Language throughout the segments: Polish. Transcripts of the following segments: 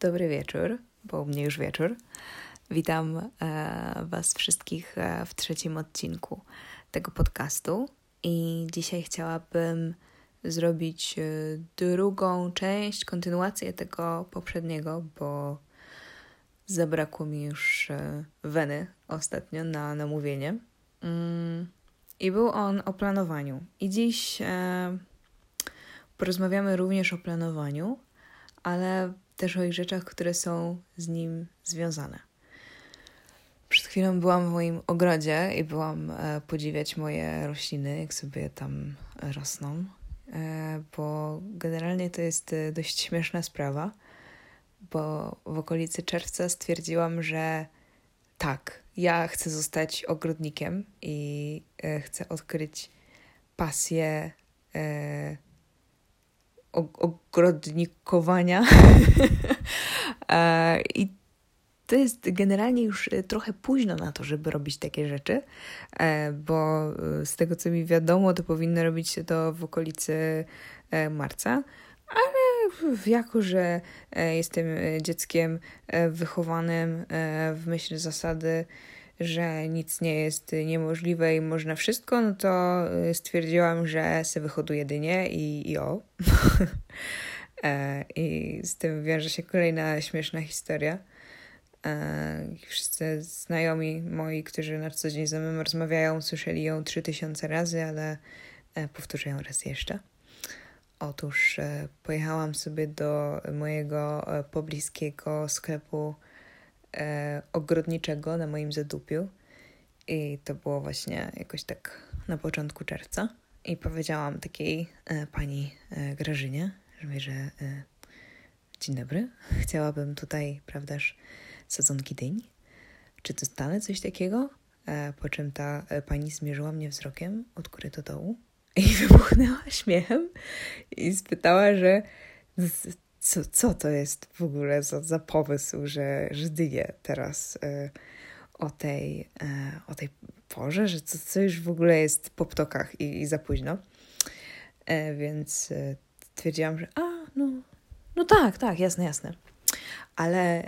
Dobry wieczór, bo u mnie już wieczór. Witam e, Was wszystkich e, w trzecim odcinku tego podcastu. I dzisiaj chciałabym zrobić e, drugą część, kontynuację tego poprzedniego, bo zabrakło mi już e, weny ostatnio na namówienie. Mm, I był on o planowaniu. I dziś porozmawiamy również o planowaniu, ale też o ich rzeczach, które są z nim związane. Przed chwilą byłam w moim ogrodzie i byłam e, podziwiać moje rośliny, jak sobie tam rosną, e, bo generalnie to jest e, dość śmieszna sprawa, bo w okolicy czerwca stwierdziłam, że tak, ja chcę zostać ogrodnikiem i chcę odkryć pasję ogrodnikowania. E, I to jest generalnie już e, trochę późno na to, żeby robić takie rzeczy, e, bo z tego co mi wiadomo, to powinno robić się to w okolicy marca. Ale jako, że jestem dzieckiem wychowanym w myśl zasady że nic nie jest niemożliwe i można wszystko, no to y, stwierdziłam, że se wyhoduję dynię i, i o. E, I z tym wiąże się kolejna śmieszna historia. E, wszyscy znajomi moi, którzy na co dzień ze mną rozmawiają, słyszeli ją 3000 razy, ale e, powtórzę ją raz jeszcze. Otóż pojechałam sobie do mojego pobliskiego sklepu e, ogrodniczego na moim zadupiu. I to było właśnie jakoś tak na początku czerwca. I powiedziałam takiej e, pani e, Grażynie, że, że e, dzień dobry, chciałabym tutaj, prawdaż, sadzonki dyń. Czy to stale coś takiego? E, po czym ta e, pani zmierzyła mnie wzrokiem od góry do dołu i wybuchnęła śmiechem i spytała, że co, co to jest w ogóle za, za pomysł, że, że teraz y, o, tej, y, o tej porze, że co, co już w ogóle jest po ptokach i, i za późno. E, więc stwierdziłam, że a, no, no tak, tak, jasne, jasne. Ale,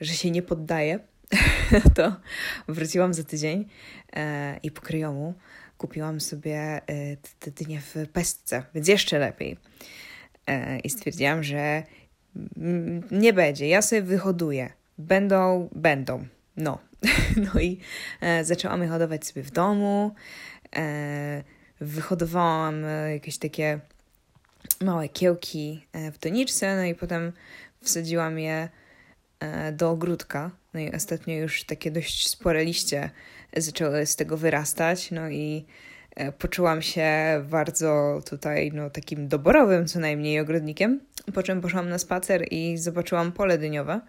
że się nie poddaję, to wróciłam za tydzień i po kryjomu kupiłam sobie te dynie w pestce, więc jeszcze lepiej. E, i stwierdziłam, że nie będzie, ja sobie wyhoduję. Będą, będą. No. No i e, zaczęłam je hodować sobie w domu. E, wyhodowałam jakieś takie małe kiełki w doniczce, no i potem wsadziłam je do ogródka. No i ostatnio już takie dość spore liście zaczęły z tego wyrastać. No i poczułam się bardzo tutaj, no, takim doborowym co najmniej ogrodnikiem. Po czym poszłam na spacer i zobaczyłam pole dyniowe,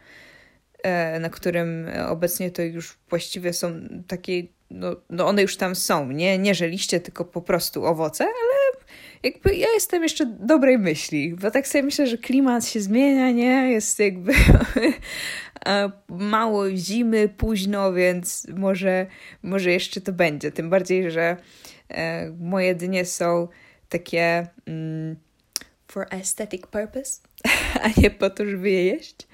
e, na którym obecnie to już właściwie są takie, no, no one już tam są, nie, nie że liście, tylko po prostu owoce, ale jakby ja jestem jeszcze dobrej myśli, bo tak sobie myślę, że klimat się zmienia, nie? Jest jakby e, mało zimy, późno, więc może, może jeszcze to będzie. Tym bardziej, że E, moje dnie są takie mm, for aesthetic purpose, a nie po to, żeby je jeść.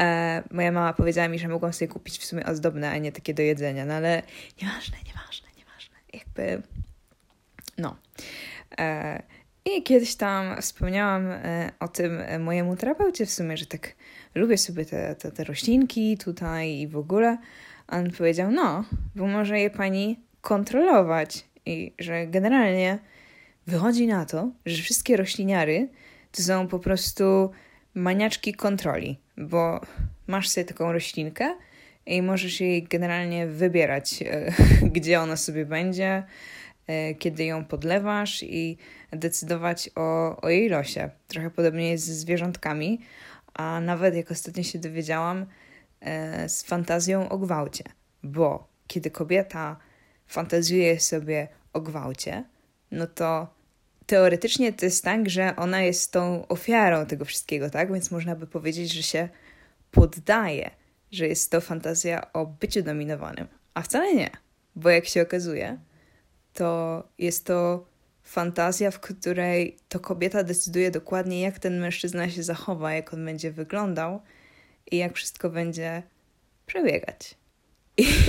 E, moja mama powiedziała mi, że mogłam sobie kupić w sumie ozdobne, a nie takie do jedzenia, no ale nieważne, nieważne, nieważne. Jakby, no. E, I kiedyś tam wspomniałam e, o tym mojemu terapeucie w sumie, że tak lubię sobie te, te, te roślinki tutaj i w ogóle. A on powiedział, no, bo może je pani kontrolować i że generalnie wychodzi na to, że wszystkie rośliniary to są po prostu maniaczki kontroli, bo masz sobie taką roślinkę i możesz jej generalnie wybierać, e, gdzie ona sobie będzie, e, kiedy ją podlewasz i decydować o, o jej losie. Trochę podobnie jest ze zwierzątkami, a nawet jak ostatnio się dowiedziałam, e, z fantazją o gwałcie, bo kiedy kobieta fantazjuje sobie o gwałcie, no to teoretycznie to jest tak, że ona jest tą ofiarą tego wszystkiego, tak? Więc można by powiedzieć, że się poddaje, że jest to fantazja o byciu dominowanym. A wcale nie, bo jak się okazuje, to jest to fantazja, w której to kobieta decyduje dokładnie, jak ten mężczyzna się zachowa, jak on będzie wyglądał, i jak wszystko będzie przebiegać.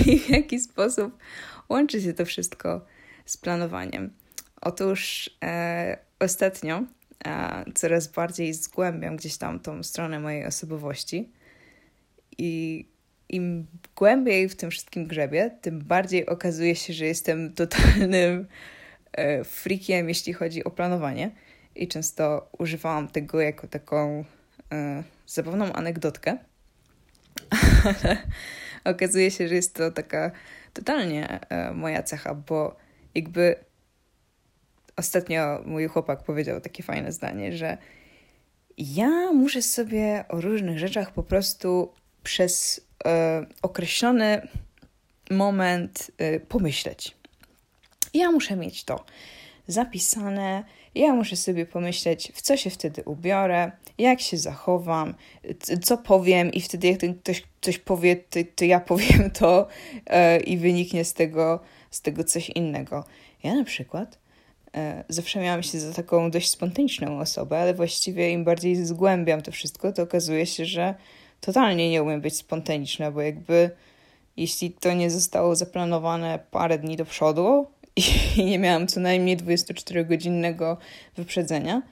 I w jaki sposób łączy się to wszystko z planowaniem. Otóż e, ostatnio e, coraz bardziej zgłębiam gdzieś tam tą stronę mojej osobowości i im głębiej w tym wszystkim grzebie, tym bardziej okazuje się, że jestem totalnym e, freakiem, jeśli chodzi o planowanie. I często używałam tego jako taką e, zabawną anegdotkę. Ale okazuje się, że jest to taka totalnie e, moja cecha, bo jakby ostatnio mój chłopak powiedział takie fajne zdanie, że ja muszę sobie o różnych rzeczach po prostu przez e, określony moment e, pomyśleć. Ja muszę mieć to zapisane, ja muszę sobie pomyśleć, w co się wtedy ubiorę, jak się zachowam, co powiem, i wtedy, jak ktoś coś powie, to, to ja powiem to e, i wyniknie z tego, z tego coś innego. Ja na przykład e, zawsze miałam się za taką dość spontaniczną osobę, ale właściwie im bardziej zgłębiam to wszystko, to okazuje się, że totalnie nie umiem być spontaniczna, bo jakby jeśli to nie zostało zaplanowane parę dni do przodu i nie miałam co najmniej 24-godzinnego wyprzedzenia,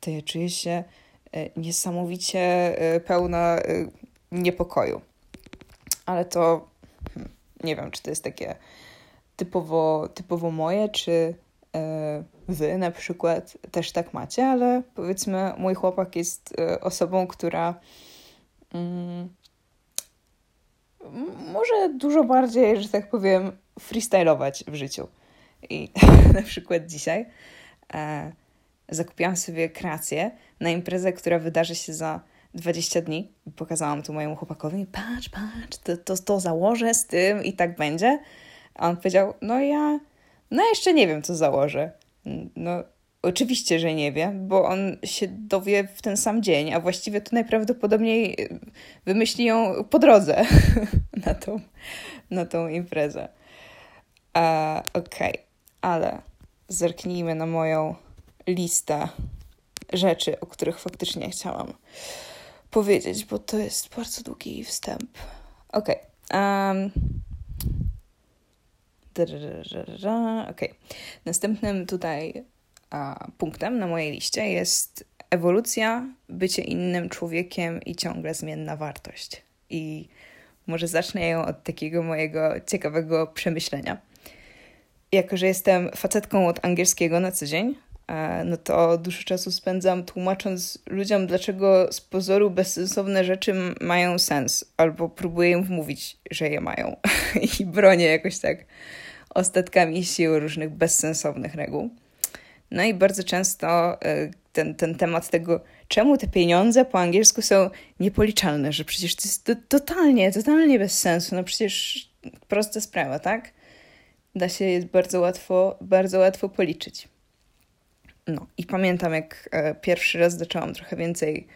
to ja czuję się e, niesamowicie e, pełna e, niepokoju. Ale to hmm, nie wiem, czy to jest takie typowo, typowo moje, czy wy na przykład też tak macie, ale powiedzmy, mój chłopak jest osobą, która mm, może dużo bardziej, że tak powiem, freestylować w życiu. I na przykład dzisiaj e, zakupiłam sobie kreację na imprezę, która wydarzy się za 20 dni. Pokazałam to mojemu chłopakowi. Patrz, patrz, to, to, to założę z tym i tak będzie. A on powiedział, no ja, no jeszcze nie wiem, co założę. No, Oczywiście, że nie wie, bo on się dowie w ten sam dzień, a właściwie to najprawdopodobniej y, wymyśli ją po drodze na tą, na tą imprezę. Uh, Okej, okay. Ale zerknijmy na moją listę rzeczy, o których faktycznie chciałam powiedzieć, bo to jest bardzo długi wstęp. Okej. Okay. Um, okay. Następnym tutaj punktem na mojej liście jest ewolucja, bycie innym człowiekiem i ciągle zmienna wartość. I może zacznę ją od takiego mojego ciekawego przemyślenia. Jako, że jestem facetką od angielskiego na co dzień, no to dużo czasu spędzam tłumacząc ludziom, dlaczego z pozoru bezsensowne rzeczy mają sens, albo próbuję im wmówić, że je mają. I bronię jakoś tak ostatkami sił różnych bezsensownych reguł. No i bardzo często e, ten, ten temat tego, czemu te pieniądze po angielsku są niepoliczalne, że przecież to jest to, totalnie, totalnie bez sensu. No przecież prosta sprawa, tak? Da się je bardzo łatwo, bardzo łatwo policzyć. No i pamiętam, jak e, pierwszy raz zaczęłam trochę więcej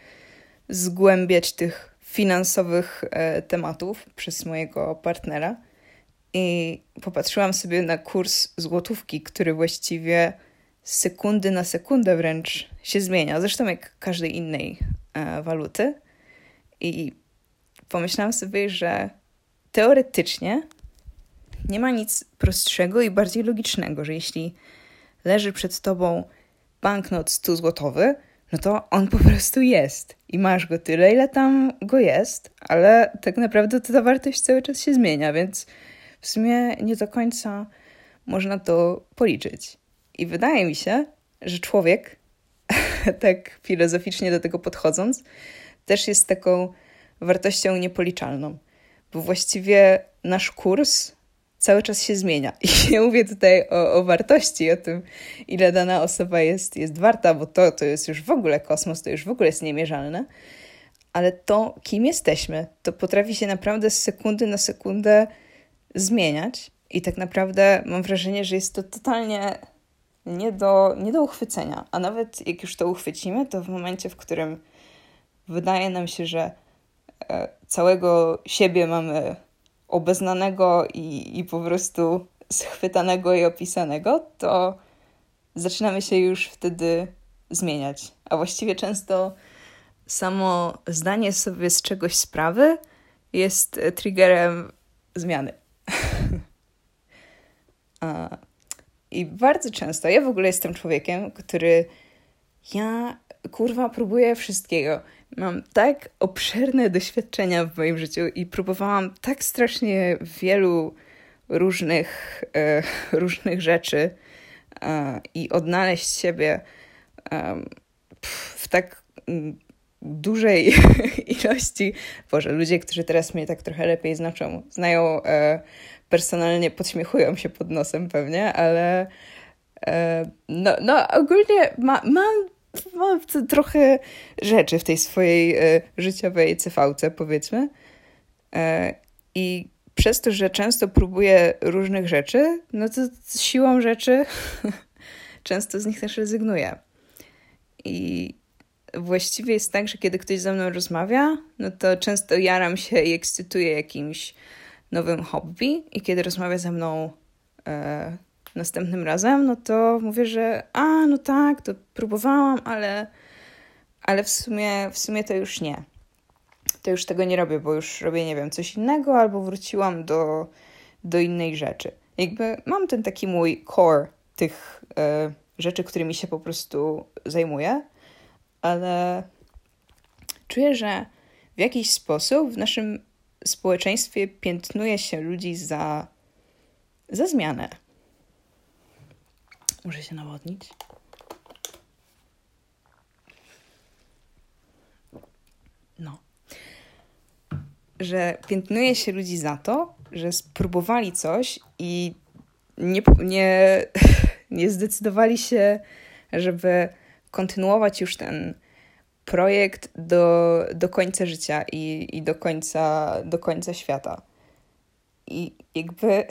zgłębiać tych finansowych e, tematów przez mojego partnera i popatrzyłam sobie na kurs złotówki, który właściwie z sekundy na sekundę wręcz się zmienia, zresztą jak każdej innej e, waluty. I pomyślałam sobie, że teoretycznie nie ma nic prostszego i bardziej logicznego, że jeśli leży przed tobą banknot 100 złotowy, no to on po prostu jest i masz go tyle, ile tam go jest, ale tak naprawdę ta wartość cały czas się zmienia, więc w sumie nie do końca można to policzyć. I wydaje mi się, że człowiek, tak filozoficznie do tego podchodząc, też jest taką wartością niepoliczalną, bo właściwie nasz kurs cały czas się zmienia. I nie mówię tutaj o, o, wartości, o tym, ile dana osoba jest, jest warta, bo to, to jest już w ogóle kosmos, to już w ogóle jest niemierzalne, ale to, kim jesteśmy, to potrafi się naprawdę z sekundy na sekundę zmieniać. I tak naprawdę mam wrażenie, że jest to totalnie nie do, nie do uchwycenia. A nawet jak już to uchwycimy, to w momencie, w którym wydaje nam się, że e, całego siebie mamy obeznanego i, i po prostu schwytanego i opisanego, to zaczynamy się już wtedy zmieniać. A właściwie często samo zdanie sobie z czegoś sprawy jest triggerem zmiany. I bardzo często, ja w ogóle jestem człowiekiem, który ja kurwa próbuję wszystkiego. Mam tak obszerne doświadczenia w moim życiu i próbowałam tak strasznie wielu różnych, e, różnych rzeczy e, i odnaleźć siebie e, w tak dużej ilości. Boże, ludzie, którzy teraz mnie tak trochę lepiej znaczą, znają e, personalnie, podśmiechują się pod nosem pewnie, ale e, no, no ogólnie ma, mam, mam trochę rzeczy w tej swojej e, życiowej CV-ce, powiedzmy. E, I przez to, że często próbuję różnych rzeczy, no to siłą rzeczy często z nich też rezygnuję. I właściwie jest tak, że kiedy ktoś ze mną rozmawia, no to często jaram się i ekscytuję jakimś nowym hobby i kiedy rozmawia ze mną e, następnym razem, no to mówię, że a, no tak, to próbowałam, ale, ale w, sumie, w sumie to już nie. To już tego nie robię, bo już robię, nie wiem, coś innego albo wróciłam do, do innej rzeczy. Jakby mam ten taki mój core tych e, rzeczy, którymi się po prostu zajmuję ale czuję, że w jakiś sposób w naszym społeczeństwie piętnuje się ludzi za, za zmianę. Muszę się nawodnić. No. Że piętnuje się ludzi za to, że spróbowali coś i nie, nie, nie zdecydowali się, żeby kontynuować już ten projekt do, do końca życia i, i do, końca, do końca świata. I jakby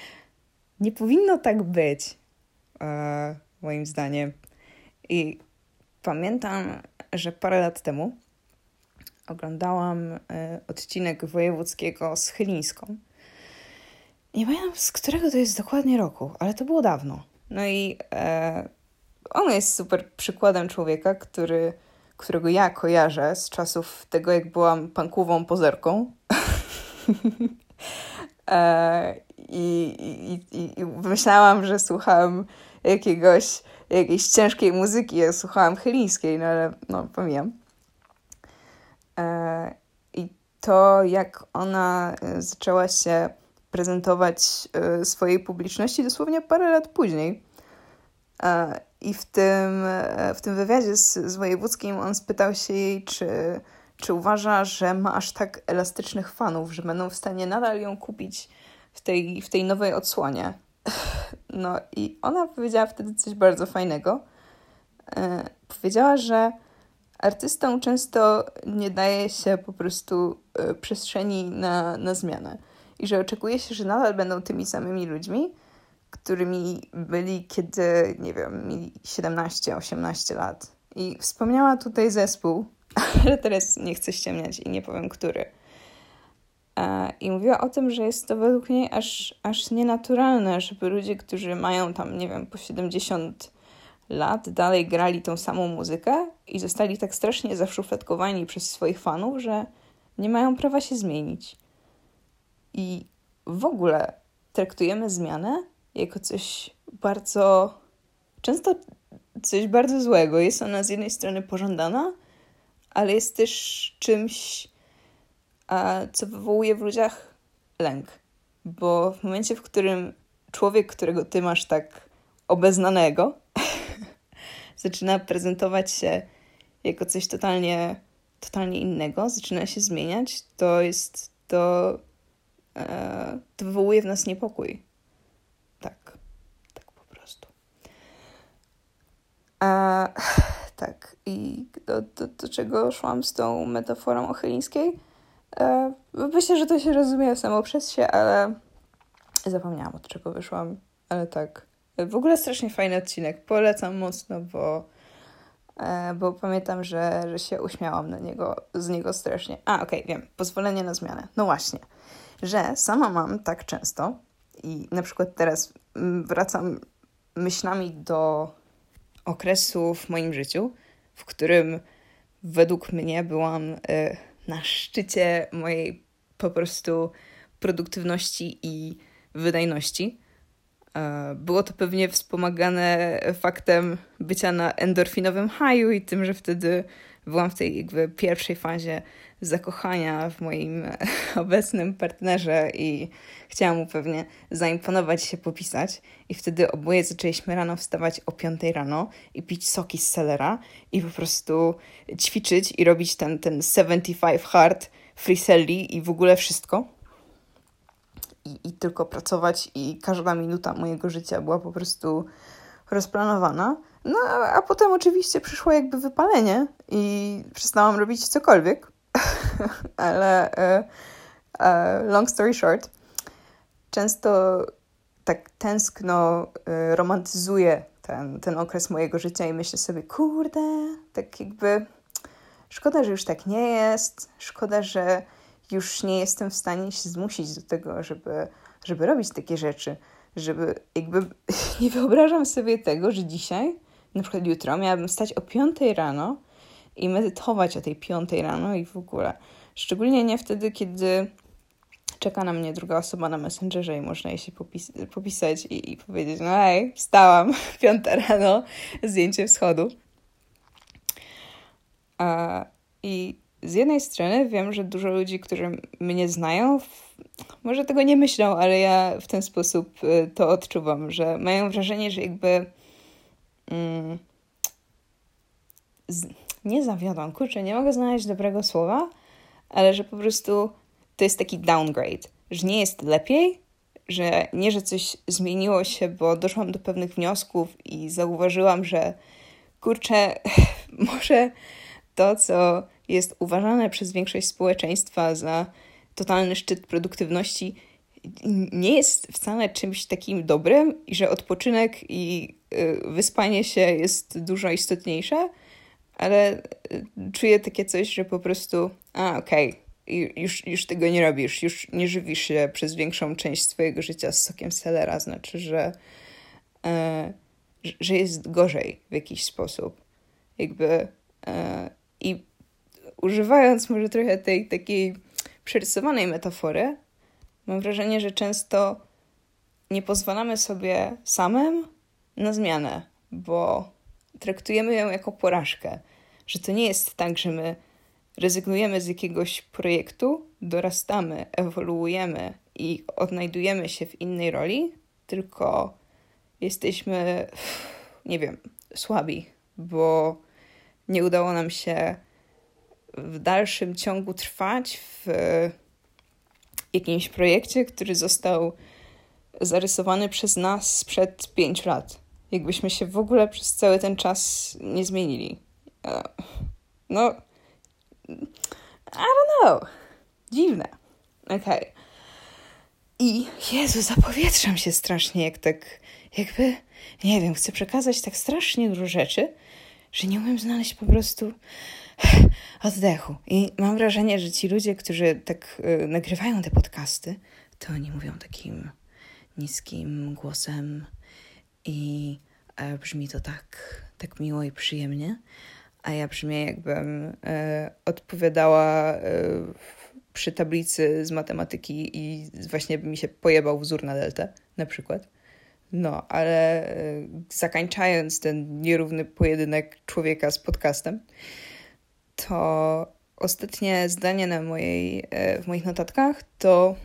nie powinno tak być, moim zdaniem. I pamiętam, że parę lat temu oglądałam e, odcinek wojewódzkiego z Chylińską. Nie pamiętam z którego to jest dokładnie roku, ale to było dawno. No i e, on jest super przykładem człowieka, który, którego ja kojarzę z czasów tego, jak byłam pankową pozerką. e, i, i, i, I myślałam, że słuchałam jakiegoś, jakiejś ciężkiej muzyki, ja słuchałam chylińskiej, no ale no, pomijam. E, I to, jak ona e, zaczęła się prezentować e, swojej publiczności dosłownie parę lat później. I w tym, w tym wywiadzie z, z wojewódzkim on spytał się jej, czy, czy uważa, że ma aż tak elastycznych fanów, że będą w stanie nadal ją kupić w tej, w tej nowej odsłonie. No i ona powiedziała wtedy coś bardzo fajnego. E, powiedziała, że artystom często nie daje się po prostu przestrzeni na, na zmianę i że oczekuje się, że nadal będą tymi samymi ludźmi, którymi byli, kiedy, nie wiem, mieli 17-18 lat. I wspomniała tutaj zespół, ale teraz nie chcę ściemniać i nie powiem, który. I mówiła o tym, że jest to według niej aż, aż nienaturalne, żeby ludzie, którzy mają tam, nie wiem, po 70 lat, dalej grali tą samą muzykę i zostali tak strasznie zaszufladkowani przez swoich fanów, że nie mają prawa się zmienić. I w ogóle traktujemy zmianę jako coś bardzo, często coś bardzo złego. Jest ona z jednej strony pożądana, ale jest też czymś, co wywołuje w ludziach lęk. Bo w momencie, w którym człowiek, którego ty masz tak obeznanego, zaczyna prezentować się jako coś totalnie, totalnie innego, zaczyna się zmieniać, to jest to, e, to wywołuje w nas niepokój. A, tak, i do, do, do czego szłam z tą metaforą ochylińskiej? E, myślę, że to się rozumie samo przez się, ale zapomniałam od czego wyszłam, ale tak. W ogóle strasznie fajny odcinek, polecam mocno, bo, e, bo pamiętam, że, że się uśmiałam na niego, z niego strasznie. A, okej, okay, wiem, pozwolenie na zmianę. No właśnie, że sama mam tak często i na przykład teraz wracam myślami do okresu w moim życiu, w którym według mnie byłam na szczycie mojej po prostu produktywności i wydajności. Było to pewnie wspomagane faktem bycia na endorfinowym haju i tym, że wtedy byłam w tej jakby pierwszej fazie zakochania w moim obecnym partnerze i chciałam mu pewnie zaimponować się, popisać. I wtedy oboje zaczęliśmy rano wstawać o 5 rano i pić soki z selera i po prostu ćwiczyć i robić ten, ten 75 hard, freeselli i w ogóle wszystko. I, I tylko pracować i każda minuta mojego życia była po prostu rozplanowana. No, a potem oczywiście przyszło jakby wypalenie i przestałam robić cokolwiek. Ale e, e, long story short, często tak tęskno e, romantyzuję ten, ten okres mojego życia i myślę sobie, kurde, tak jakby szkoda, że już tak nie jest, szkoda, że już nie jestem w stanie się zmusić do tego, żeby, żeby robić takie rzeczy, żeby jakby nie wyobrażam sobie tego, że dzisiaj, na przykład jutro, miałabym stać o 5 rano i medytować o tej 5 rano i w ogóle. Szczególnie nie wtedy, kiedy czeka na mnie druga osoba na Messengerze i można jej się popis popisać i, i, powiedzieć, no hej, wstałam, piąta rano, zdjęcie wschodu. A, I z jednej strony wiem, że dużo ludzi, którzy mnie znają, może tego nie myślą, ale ja w ten sposób y, to odczuwam, że mają wrażenie, że jakby mm, z, nie zawiodłam, kurczę, nie mogę znaleźć dobrego słowa, ale że po prostu to jest taki downgrade, że nie jest lepiej, że nie, że coś zmieniło się, bo doszłam do pewnych wniosków i zauważyłam, że kurczę, może to, co jest uważane przez większość społeczeństwa za totalny szczyt produktywności, nie jest wcale czymś takim dobrym i że odpoczynek i y, wyspanie się jest dużo istotniejsze, ale y, czuję takie coś, że po prostu, a okej, okay, już, już tego nie robisz, już nie żywisz się przez większą część swojego życia z sokiem selera, znaczy, że, e, że jest gorzej w jakiś sposób. Jakby e, i używając może trochę tej takiej przerysowanej metafory, mam wrażenie, że często nie pozwalamy sobie samym na zmianę, bo traktujemy ją jako porażkę. Że to nie jest tak, że my rezygnujemy z jakiegoś projektu, dorastamy, ewoluujemy i odnajdujemy się w innej roli, tylko jesteśmy, nie wiem, słabi, bo nie udało nam się w dalszym ciągu trwać w jakimś projekcie, który został zarysowany przez nas sprzed pięciu lat. Jakbyśmy się w ogóle przez cały ten czas nie zmienili. E, no, I don't know. Dziwne. Okej. Okay. I Jezu, zapowietrzam się strasznie, jak tak, jakby, nie wiem, chcę przekazać tak strasznie dużo rzeczy, że nie umiem znaleźć po prostu oddechu. I mam wrażenie, że ci ludzie, którzy tak y, nagrywają te podcasty, to oni mówią takim niskim głosem i brzmi to tak, tak miło i przyjemnie, a ja brzmię jakbym e, odpowiadała e, przy tablicy z matematyki i właśnie mi się pojebał wzór na deltę, na przykład. No, ale e, zakańczając ten nierówny pojedynek człowieka z podcastem, to ostatnie zdanie na mojej, e, w moich notatkach to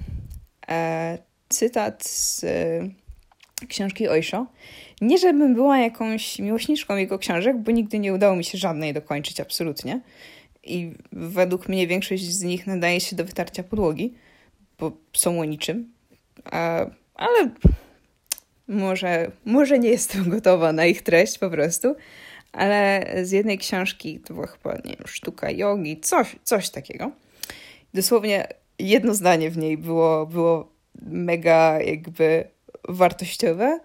e, cytat z e, książki Oisho. Nie, żebym była jakąś miłośniczką jego książek, bo nigdy nie udało mi się żadnej dokończyć, absolutnie. I według mnie większość z nich nadaje się do wytarcia podłogi, bo są o niczym. ale może, może nie jestem gotowa na ich treść po prostu ale z jednej książki, to była chyba, nie wiem, sztuka jogi, coś, coś takiego. Dosłownie jedno zdanie w niej było, było mega jakby wartościowe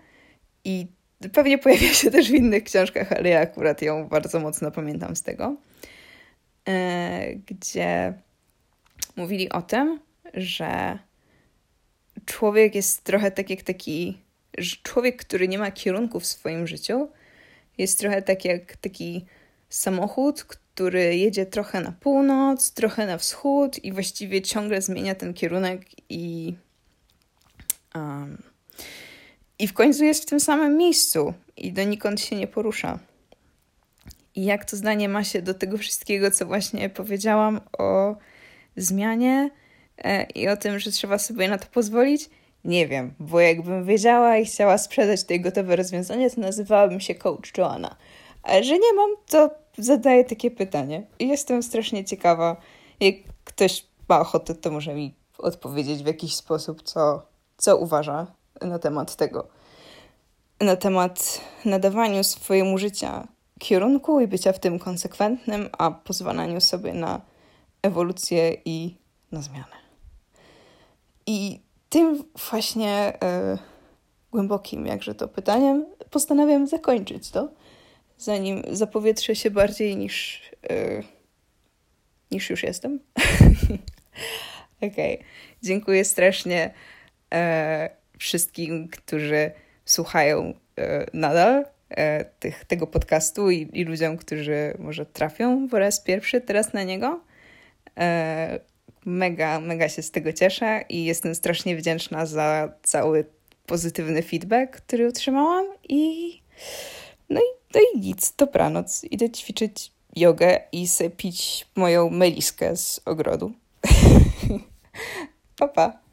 i pewnie pojawia się też w innych książkach, ale ja akurat ją bardzo mocno pamiętam z tego, e, gdzie mówili o tym, że człowiek jest trochę tak jak taki człowiek, który nie ma kierunku w swoim życiu, jest trochę tak jak taki samochód, który jedzie trochę na północ, trochę na wschód i właściwie ciągle zmienia ten kierunek i. Um, I w końcu jest w tym samym miejscu i donikąd się nie porusza. I jak to zdanie ma się do tego wszystkiego, co właśnie powiedziałam o zmianie e, i o tym, że trzeba sobie na to pozwolić? Nie wiem, bo jakbym wiedziała i chciała sprzedać tutaj gotowe rozwiązanie, to nazywałabym się Coach Joanna. Ale że nie mam, to zadaję takie pytanie. Jestem strasznie ciekawa. Jak ktoś ma ochotę, to może mi odpowiedzieć w jakiś sposób, co, co uważa na temat tego. Na temat nadawaniu swojemu życia kierunku i bycia w tym konsekwentnym, a pozwalaniu sobie na ewolucję i na zmianę. I tym właśnie e, głębokim, jakże to pytaniem, postanawiam zakończyć to, zanim zapowietrzę się bardziej niż, e, niż już jestem. Okej, okay. dziękuję strasznie e, wszystkim, którzy słuchają e, nadal e, tych, tego podcastu i, i, ludziom, którzy może trafią po raz pierwszy teraz na niego. Mega, mega się z tego cieszę i jestem strasznie wdzięczna za cały pozytywny feedback, który otrzymałam i no i, no i nic, dobranoc. Idę ćwiczyć jogę i sobie pić moją meliskę z ogrodu. pa, pa.